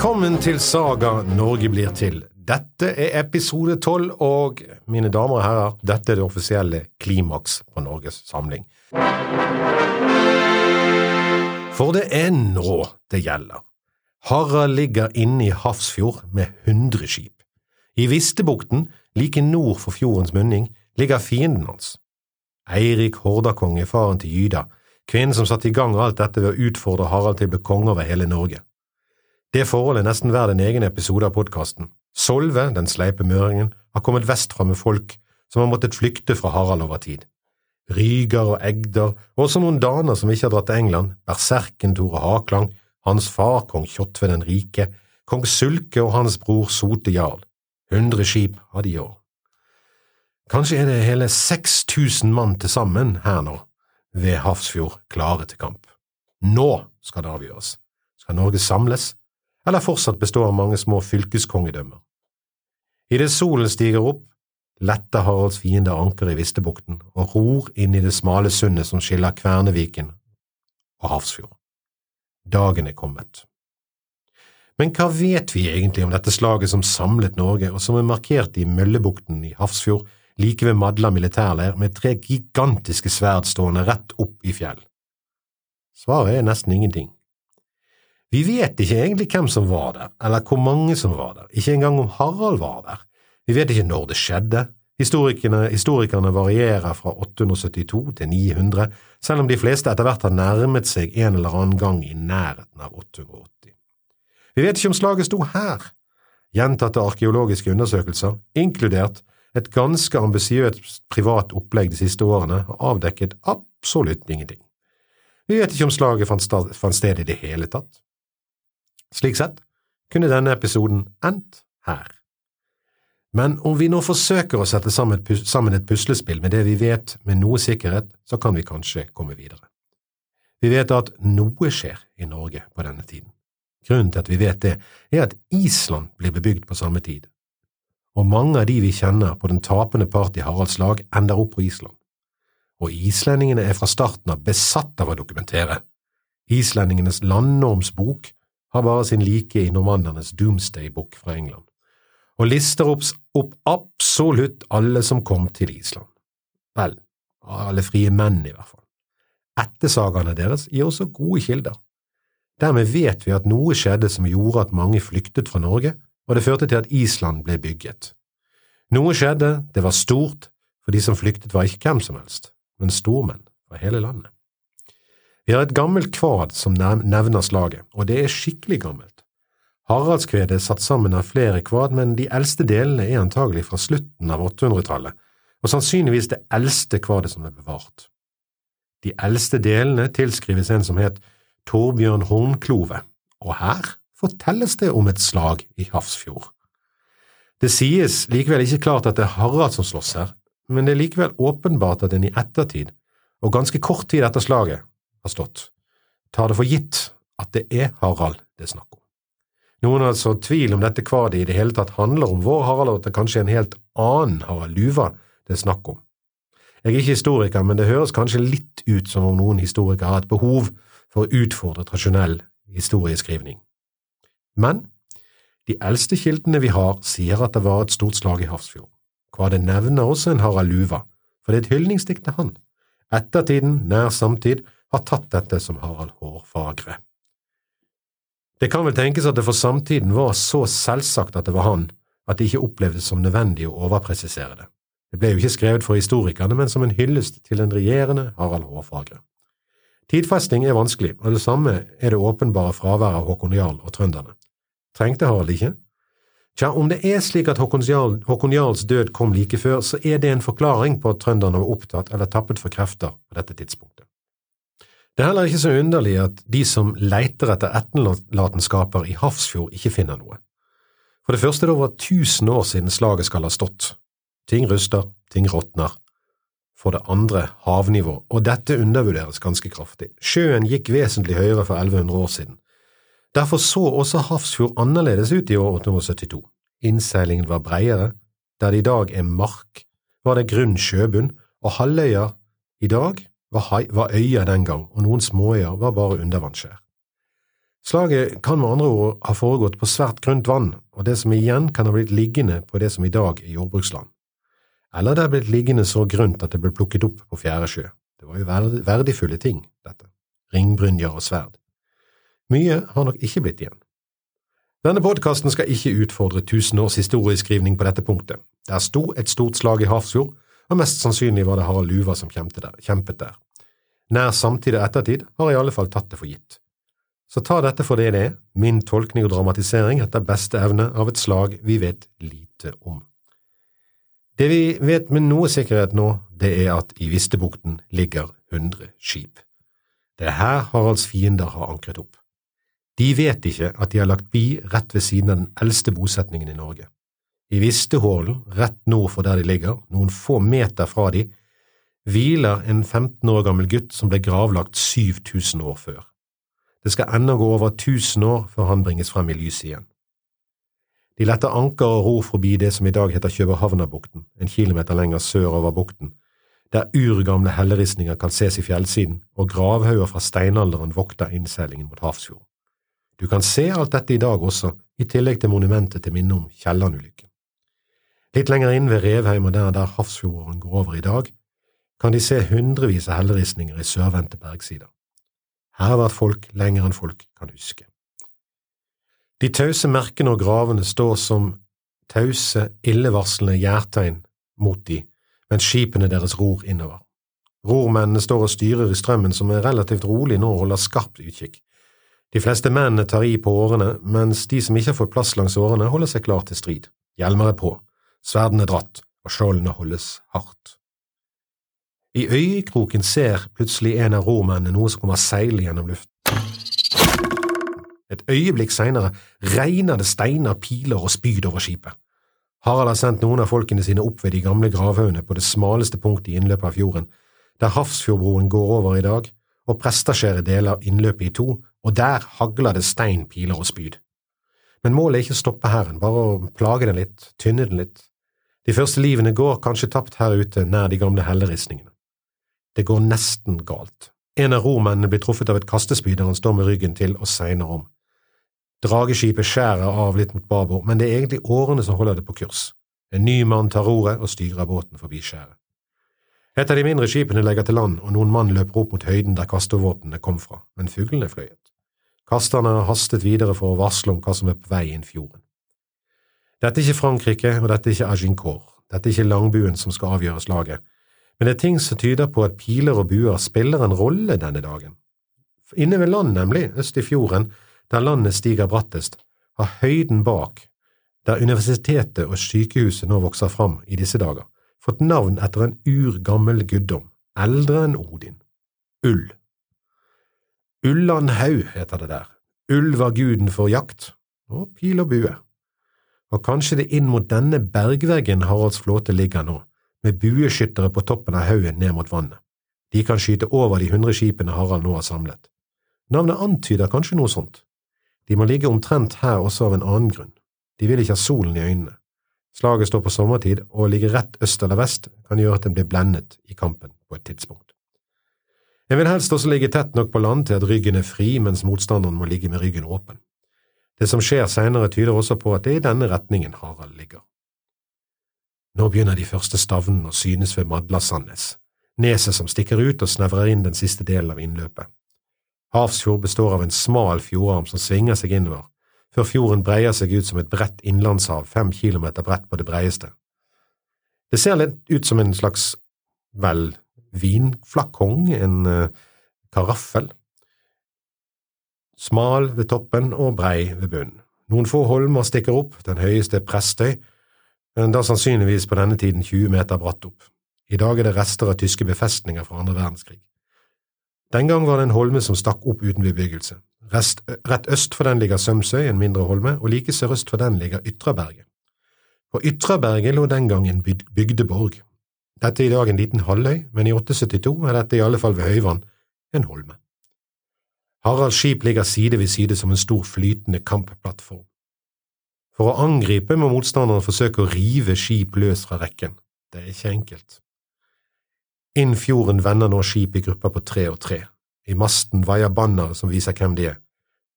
Velkommen til Saga Norge blir til. Dette er episode tolv, og mine damer og herrer, dette er det offisielle klimaks på Norges Samling. For det er nå det gjelder. Harald ligger inne i Hafrsfjord med 100 skip. I Vistebukten, like nord for fjordens munning, ligger fienden hans. Eirik Hordakonge, faren til Gyda, kvinnen som satte i gang alt dette ved å utfordre Harald til å bli konge over hele Norge. Det forholdet er nesten hver en egen episode av podkasten. Solve, den sleipe møringen, har kommet vestfra med folk som har måttet flykte fra Harald over tid. Ryger og Egder, og også noen daner som ikke har dratt til England, berserken Tore Haklang, hans far kong Kjotve den rike, kong Sulke og hans bror Sote jarl. Hundre skip har de i år. Kanskje er det hele 6000 mann til sammen her nå, ved Hafrsfjord, klare til kamp. Nå skal det avgjøres. Skal Norge samles, eller fortsatt består av mange små fylkeskongedømmer? Idet solen stiger opp, letter Haralds fiender ankeret i Vistebukten og ror inn i det smale sundet som skiller Kverneviken og Hafrsfjord. Dagen er kommet. Men hva vet vi egentlig om dette slaget som samlet Norge, og som er markert i Møllebukten i Hafrsfjord, like ved Madla militærleir, med tre gigantiske sverd stående rett opp i fjell? Svaret er nesten ingenting. Vi vet ikke egentlig hvem som var der, eller hvor mange som var der, ikke engang om Harald var der. Vi vet ikke når det skjedde. Historikerne, historikerne varierer fra 872 til 900, selv om de fleste etter hvert har nærmet seg en eller annen gang i nærheten av 880. Vi vet ikke om slaget sto her. Gjentatte arkeologiske undersøkelser, inkludert et ganske ambisiøst privat opplegg de siste årene, har avdekket absolutt ingenting. Vi vet ikke om slaget fant sted i det hele tatt. Slik sett kunne denne episoden endt her. Men om vi nå forsøker å sette sammen et puslespill med det vi vet med noe sikkerhet, så kan vi kanskje komme videre. Vi vet at noe skjer i Norge på denne tiden. Grunnen til at vi vet det, er at Island blir bebygd på samme tid, og mange av de vi kjenner på den tapende part i Haralds lag, ender opp på Island. Og islendingene er fra starten av besatt av å dokumentere. Islendingenes landnormsbok har bare sin like i normandernes Doomsday-bok fra England, og lister opp, opp absolutt alle som kom til Island. Vel, alle frie menn i hvert fall. Ettersagene deres gir også gode kilder. Dermed vet vi at noe skjedde som gjorde at mange flyktet fra Norge, og det førte til at Island ble bygget. Noe skjedde, det var stort, for de som flyktet var ikke hvem som helst, men stormenn fra hele landet. Vi har et gammelt kvad som nevner slaget, og det er skikkelig gammelt. Haraldskvedet er satt sammen av flere kvad, men de eldste delene er antagelig fra slutten av 800-tallet, og sannsynligvis det eldste kvadet som er bevart. De eldste delene tilskrives en som het Torbjørn Hornklove, og her fortelles det om et slag i Hafrsfjord. Det sies likevel ikke klart at det er Harald som slåss her, men det er likevel åpenbart at en i ettertid, og ganske kort tid etter slaget, har stått, tar det for gitt at det er Harald det er snakk om. Noen har altså tvil om dette kvadet i det hele tatt handler om vår Harald, og at det kanskje er en helt annen Harald Luva det er snakk om. Jeg er ikke historiker, men det høres kanskje litt ut som om noen historikere har et behov for å utfordre tradisjonell historieskrivning. Men de eldste kildene vi har, sier at det var et stort slag i Hafrsfjord. Kvadet nevner også en Harald Luva, for det er et hyldningsdikt til han. Ettertiden, nær samtid, har tatt dette som Harald Hårfagre. Det kan vel tenkes at det for samtiden var så selvsagt at det var han, at det ikke opplevdes som nødvendig å overpresisere det. Det ble jo ikke skrevet for historikerne, men som en hyllest til den regjerende Harald Hårfagre. Tidfesting er vanskelig, og det samme er det åpenbare fraværet av Håkon Jarl og trønderne. Trengte Harald ikke? Tja, om det er slik at Håkon, Jarl, Håkon Jarls død kom like før, så er det en forklaring på at trønderne var opptatt eller tappet for krefter på dette tidspunktet. Det er heller ikke så underlig at de som leiter etter etterlatenskaper i Hafrsfjord, ikke finner noe. For det første er det over tusen år siden slaget skal ha stått. Ting ruster, ting råtner, for det andre havnivå, og dette undervurderes ganske kraftig. Sjøen gikk vesentlig høyere for 1100 år siden. Derfor så også Hafrsfjord annerledes ut i år 872. Innseilingen var breiere, der det i dag er mark, var det grunn sjøbunn, og halvøyer i dag var, øyer den gang, og noen småøyer var bare undervannsskjær. Slaget kan med andre ord ha foregått på svært grunt vann, og det som igjen kan ha blitt liggende på det som i dag er jordbruksland. Eller det er blitt liggende så grunt at det ble plukket opp på fjerde sjø. Det var jo verdifulle ting, dette. Ringbrynjer og sverd. Mye har nok ikke blitt igjen. Denne podkasten skal ikke utfordre tusen års historieskrivning på dette punktet. Der sto et stort slag i Hafrsfjord, og mest sannsynlig var det Harald Luva som kjempet der. Nær samtidig ettertid har jeg i alle fall tatt det for gitt. Så ta dette for det det er, min tolkning og dramatisering etter beste evne av et slag vi vet lite om. Det vi vet med noe sikkerhet nå, det er at i Vistebukten ligger 100 skip. Det er her Haralds fiender har ankret opp. De vet ikke at de har lagt bi rett ved siden av den eldste bosetningen i Norge. I Vistehålen, rett nord for der de ligger, noen få meter fra de, hviler en 15 år gammel gutt som ble gravlagt 7000 år før. Det skal ennå gå over 1000 år før han bringes frem i lyset igjen. De letter anker og ror forbi det som i dag heter Kjøberhavnabukten, en kilometer lenger sør over bukten, der urgamle helleristninger kan ses i fjellsiden og gravhauger fra steinalderen vokter innseilingen mot Hafrsfjorden. Du kan se alt dette i dag også, i tillegg til monumentet til minne om Kielland-ulykken. Litt lenger inn ved Revheim og der der Hafrsfjorden går over i dag, kan de se hundrevis av helleristninger i sørvendte bergsider. Her har vært folk lenger enn folk kan huske. De tause merkene og gravene står som tause, illevarslende gjærtegn mot de, mens skipene deres ror innover. Rormennene står og styrer i strømmen som er relativt rolig nå og holder skarpt utkikk. De fleste mennene tar i på årene, mens de som ikke har fått plass langs årene, holder seg klar til strid. Hjelmer er på, sverdene dratt, og skjoldene holdes hardt. I øyekroken ser plutselig en av rormennene noe som kommer seilende gjennom luften. Et øyeblikk seinere regner det steiner, piler og spyd over skipet. Harald har sendt noen av folkene sine opp ved de gamle gravhaugene på det smaleste punktet i innløpet av fjorden, der Hafrsfjordbroen går over i dag, og Prestaskjæret deler innløpet i to, og der hagler det stein, piler og spyd. Men målet er ikke å stoppe hæren, bare å plage den litt, tynne den litt. De første livene går kanskje tapt her ute nær de gamle helleristningene. Det går nesten galt. En av romennene blir truffet av et kastespyd der han står med ryggen til og segner om. Drageskipet skjærer av litt mot babord, men det er egentlig årene som holder det på kurs. En ny mann tar roret og styrer båten forbi skjæret. Et av de mindre skipene legger til land, og noen mann løper opp mot høyden der kastevåpnene kom fra, men fuglene fløyet. Kasterne hastet videre for å varsle om hva som er på vei inn fjorden. Dette er ikke Frankrike, og dette er ikke Agincourt, dette er ikke langbuen som skal avgjøre slaget, men det er ting som tyder på at piler og buer spiller en rolle denne dagen. Inne ved land, nemlig, øst i fjorden, der landet stiger brattest, har høyden bak, der universitetet og sykehuset nå vokser fram i disse dager, fått navn etter en urgammel guddom, eldre enn Odin, Ull. Ullandhaug heter det der, Ull var guden for jakt, og pil og bue. Og kanskje det inn mot denne bergveggen Haralds flåte ligger nå, med bueskyttere på toppen av haugen ned mot vannet. De kan skyte over de hundre skipene Harald nå har samlet. Navnet antyder kanskje noe sånt. De må ligge omtrent her også av en annen grunn. De vil ikke ha solen i øynene. Slaget står på sommertid, og å ligge rett øst eller vest kan gjøre at en blir blendet i kampen på et tidspunkt. En vil helst også ligge tett nok på land til at ryggen er fri, mens motstanderen må ligge med ryggen åpen. Det som skjer senere, tyder også på at det er i denne retningen Harald ligger. Nå begynner de første stavnene å synes ved Madla-Sandnes, neset som stikker ut og snevrer inn den siste delen av innløpet. Havsfjord består av en smal fjordarm som svinger seg innover, før fjorden breier seg ut som et bredt innlandshav fem kilometer bredt på det breieste. Det ser litt ut som en slags, vel, vinflakong, en uh, karaffel. Smal ved toppen og brei ved bunnen. Noen få holmer stikker opp, den høyeste Prestøy, men da sannsynligvis på denne tiden 20 meter bratt opp. I dag er det rester av tyske befestninger fra andre verdenskrig. Den gang var det en holme som stakk opp uten bebyggelse. Rest, rett øst for den ligger Sømsøy, en mindre holme, og like sørøst for den ligger Ytraberget. På Ytraberget lå den gang en bygdeborg. Dette er i dag en liten halvøy, men i 872 er dette i alle fall ved høyvann en holme. Haralds skip ligger side ved side som en stor flytende kampplattform. For å angripe må motstanderen forsøke å rive skip løs fra rekken. Det er ikke enkelt. Inn fjorden vender nå skip i grupper på tre og tre. I masten vaier bannere som viser hvem de er.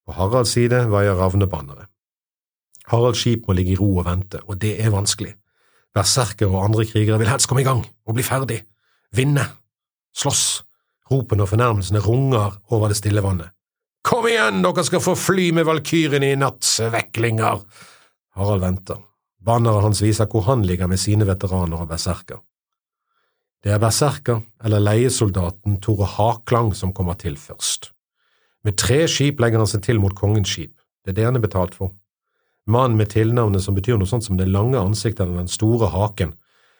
På Haralds side vaier ravnebannere. Haralds skip må ligge i ro og vente, og det er vanskelig. Berserkere og andre krigere vil helst komme i gang og bli ferdig, vinne, slåss. Ropene og fornærmelsene runger over det stille vannet. Kom igjen, dere skal få fly med valkyrene i natt, sveklinger! Harald venter. Banneret hans viser hvor han ligger med sine veteraner og berserker. Det er berserker eller leiesoldaten Tore Haklang som kommer til først. Med tre skip legger han seg til mot kongens skip, det er det han er betalt for. Mannen med tilnavnet som betyr noe sånt som det lange ansiktet eller den store haken,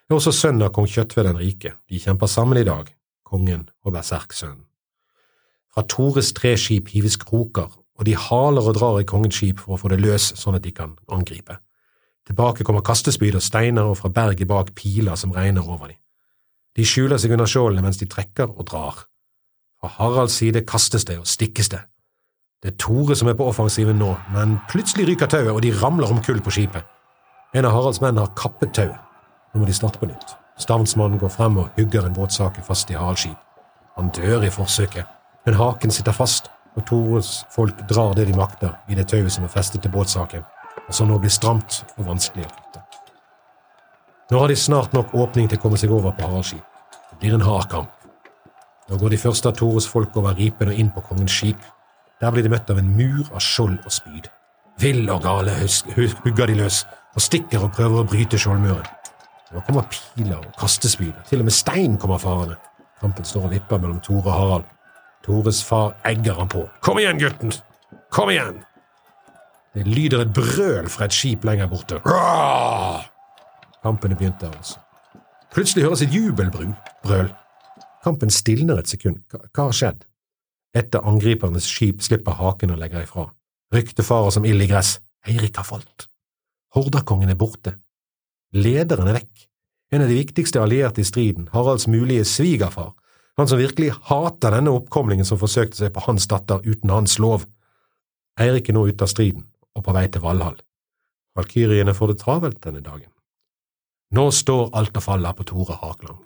er også sønn av kong Kjøttved den rike, de kjemper sammen i dag, kongen og berserksønnen. Fra Tores tre skip hives kroker, og de haler og drar i kongens skip for å få det løs sånn at de kan angripe. Tilbake kommer kastespyd og steiner og fra berget bak piler som regner over dem. De skjuler seg under skjoldene mens de trekker og drar. Fra Haralds side kastes det og stikkes det. Det er Tore som er på offensiven nå, men plutselig ryker tauet, og de ramler om kull på skipet. En av Haralds menn har kappet tauet. Nå må de starte på nytt. Stavnsmannen går frem og hugger en båtsake fast i halskip. Han dør i forsøket, men haken sitter fast, og Tores folk drar det de makter i det tauet som er festet til båtsaken, og som nå blir stramt og vanskelig å kutte. Nå har de snart nok åpning til å komme seg over på halskip. Det blir en hard kamp. Nå går de første av Tores folk over ripen og inn på kongens skip. Der blir de møtt av en mur av skjold og spyd. Vill og gale hugger de løs og stikker og prøver å bryte skjoldmuren. Nå kommer piler og kastespyd, til og med stein kommer farende. Kampen står og vipper mellom Tore og Harald. Tores far egger han på. Kom igjen, gutten! Kom igjen! Det lyder et brøl fra et skip lenger borte. Raa! Kampene begynte, altså. Plutselig høres et jubelbrøl. Kampen stilner et sekund. Hva har skjedd? Et av angripernes skip slipper haken og legger ifra. Ryktet farer som ild i gress. Eirik har falt. Hordakongen er borte. Lederen er vekk. En av de viktigste allierte i striden, Haralds mulige svigerfar, han som virkelig hater denne oppkomlingen som forsøkte seg på hans datter uten hans lov. Eirik er nå ute av striden og på vei til Valhall. Valkyriene får det travelt denne dagen. Nå står alt og faller på Tore Haklang.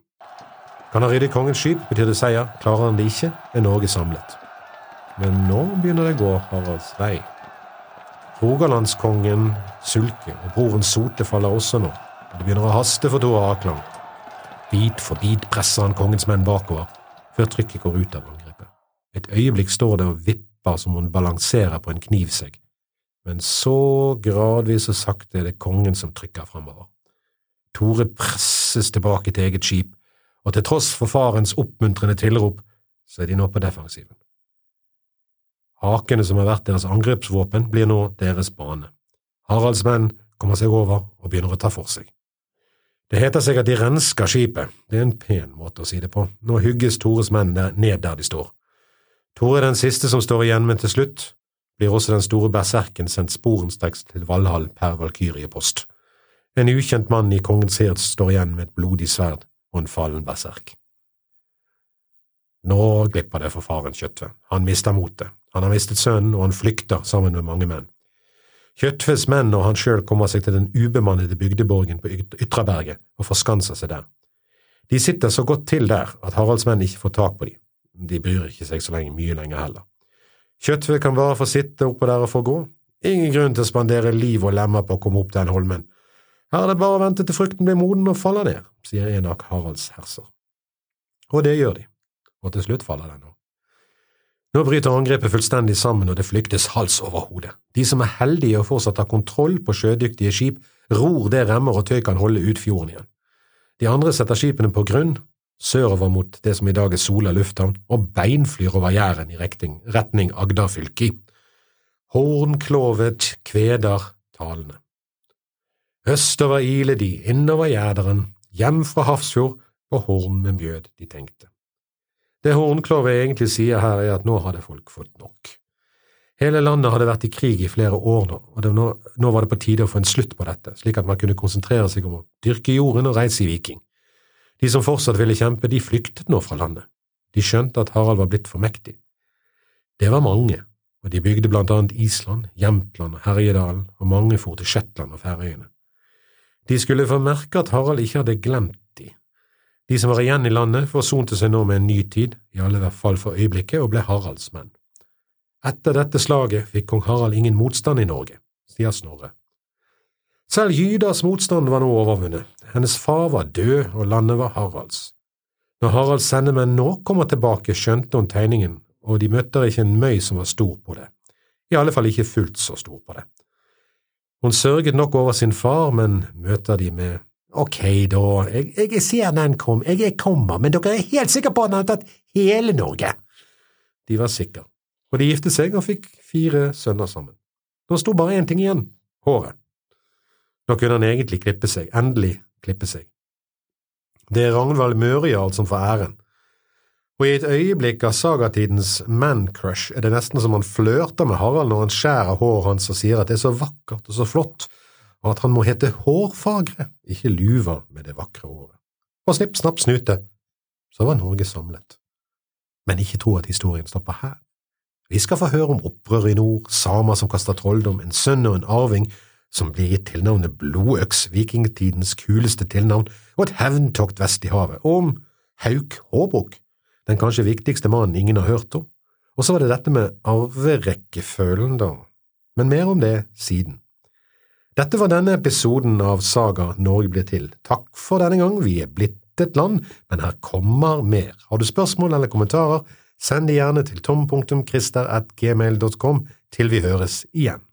Kan han rydde kongens skip, betyr det seier. Klarer han det ikke, er Norge samlet. Men nå begynner det å gå Haralds vei. Rogalandskongen sulker, og broren Sote faller også nå. Det begynner å haste for Tore Akland. Bit for bit presser han kongens menn bakover, før trykket går ut av angrepet. Et øyeblikk står det og vipper som om balanserer på en knivsegg, men så gradvis og sakte er det kongen som trykker framover. Tore presses tilbake til eget skip, og til tross for farens oppmuntrende tilrop, så er de nå på defensiven. Hakene som har vært deres angrepsvåpen, blir nå deres bane. Haralds menn kommer seg over og begynner å ta for seg. Det heter seg at de rensker skipet, det er en pen måte å si det på, nå hugges Tores menn ned der de står. Tore er den siste som står igjen, men til slutt blir også den store berserken sendt sporenstreks til Valhall per valkyriepost. En ukjent mann i kongens hird står igjen med et blodig sverd og en fallen berserk. Nå glipper det for faren Kjøttve. Han mister motet. Han har mistet sønnen, og han flykter sammen med mange menn. Kjøttves menn og han sjøl kommer seg til den ubemannede bygdeborgen på Ytraberget og forskanser seg der. De sitter så godt til der at Haralds menn ikke får tak på dem. De bryr ikke seg så lenge mye lenger heller. Kjøtve kan bare få sitte oppå der og få gå. Ingen grunn til å spandere liv og lemmer på å komme opp den holmen. Her er det bare å vente til frukten blir moden og faller ned, sier en av Haralds herser. Og det gjør de, og til slutt faller den nå. Nå bryter angrepet fullstendig sammen og det flyktes hals over hode. De som er heldige og fortsatt har kontroll på sjødyktige skip, ror det remmer og tøy kan holde ut fjorden igjen. De andre setter skipene på grunn, sørover mot det som i dag er Sola lufthavn, og beinflyr over Jæren i retning, retning Agder-fylki. Hornklovet kveder talene. Østover ile de, innover Gjæderen, hjem fra Hafrsfjord, på horn med mjød de tenkte. Det Hornklovet egentlig sier her, er at nå hadde folk fått nok. Hele landet hadde vært i krig i flere år nå, og nå, nå, var det på tide å få en slutt på dette, slik at man kunne konsentrere seg om å dyrke jorden og reise i viking. De som fortsatt ville kjempe, de flyktet nå fra landet. De skjønte at Harald var blitt for mektig. Det var mange, og de bygde blant annet Island, Jämtland og Herjedalen, og mange for til Shetland og Færøyene. De skulle få merke at Harald ikke hadde glemt de. Som var igjen i landet, forsonte seg nå med en ny tid, i alle fall for øyeblikket, og ble Haralds menn. Etter dette slaget fikk kong Harald ingen motstand i Norge, sier Snorre. Selv Gydas motstand var nå overvunnet, hennes far var død og landet var Haralds. Når Haralds sendemenn nå kommer tilbake, skjønte hun tegningen, og de møtte ikke en møy som var stor på det, i alle fall ikke fullt så stor på det. Hun sørget nok over sin far, men møter de med Ok, da, jeg, jeg ser den kom, jeg, jeg kommer, men dere er helt sikre på at han har tatt hele Norge? De var sikre, og de giftet seg og fikk fire sønner sammen. Nå sto bare én ting igjen – håret. Nå kunne han egentlig klippe seg, endelig klippe seg. Det er Ragnvald Mørjarl som får æren, og i et øyeblikk av sagatidens man-crush er det nesten som han flørter med Harald når han skjærer håret hans og sier at det er så vakkert og så flott, og at han må hete Hårfagre, ikke Luva med det vakre håret. Og snipp, snapp, snute, så var Norge samlet. Men ikke tro at historien stopper her. Vi skal få høre om opprør i nord, samer som kaster trolldom, en sønn og en arving som blir gitt tilnavnet Blodøks, vikingtidens kuleste tilnavn, og et hevntokt vest i havet, og om Hauk Håbrok, den kanskje viktigste mannen ingen har hørt om. Og så var det dette med arverekkefølen, da, men mer om det siden. Dette var denne episoden av Saga Norge blir til. Takk for denne gang, vi er blitt et land, men her kommer mer. Har du spørsmål eller kommentarer, send de gjerne til tom.krister.gmail.com til vi høres igjen.